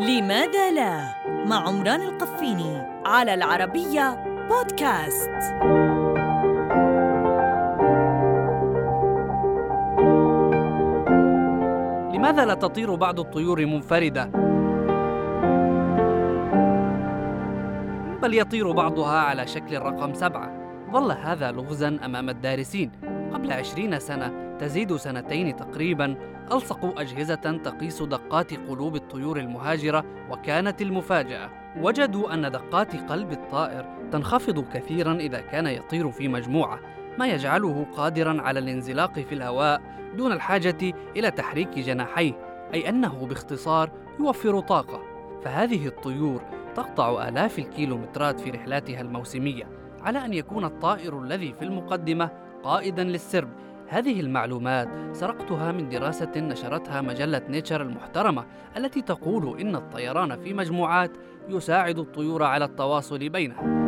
لماذا لا؟ مع عمران القفيني على العربية بودكاست. لماذا لا تطير بعض الطيور منفردة؟ بل يطير بعضها على شكل الرقم سبعة. ظل هذا لغزا أمام الدارسين. قبل عشرين سنة تزيد سنتين تقريبا ألصقوا أجهزة تقيس دقات قلوب الطيور المهاجرة وكانت المفاجأة. وجدوا أن دقات قلب الطائر تنخفض كثيرا إذا كان يطير في مجموعة ما يجعله قادرا على الانزلاق في الهواء دون الحاجة إلى تحريك جناحيه أي أنه باختصار يوفر طاقة. فهذه الطيور تقطع آلاف الكيلومترات في رحلاتها الموسمية على أن يكون الطائر الذي في المقدمة قائدا للسرب. هذه المعلومات سرقتها من دراسة نشرتها مجلة نيتشر المحترمة التي تقول إن الطيران في مجموعات يساعد الطيور على التواصل بينها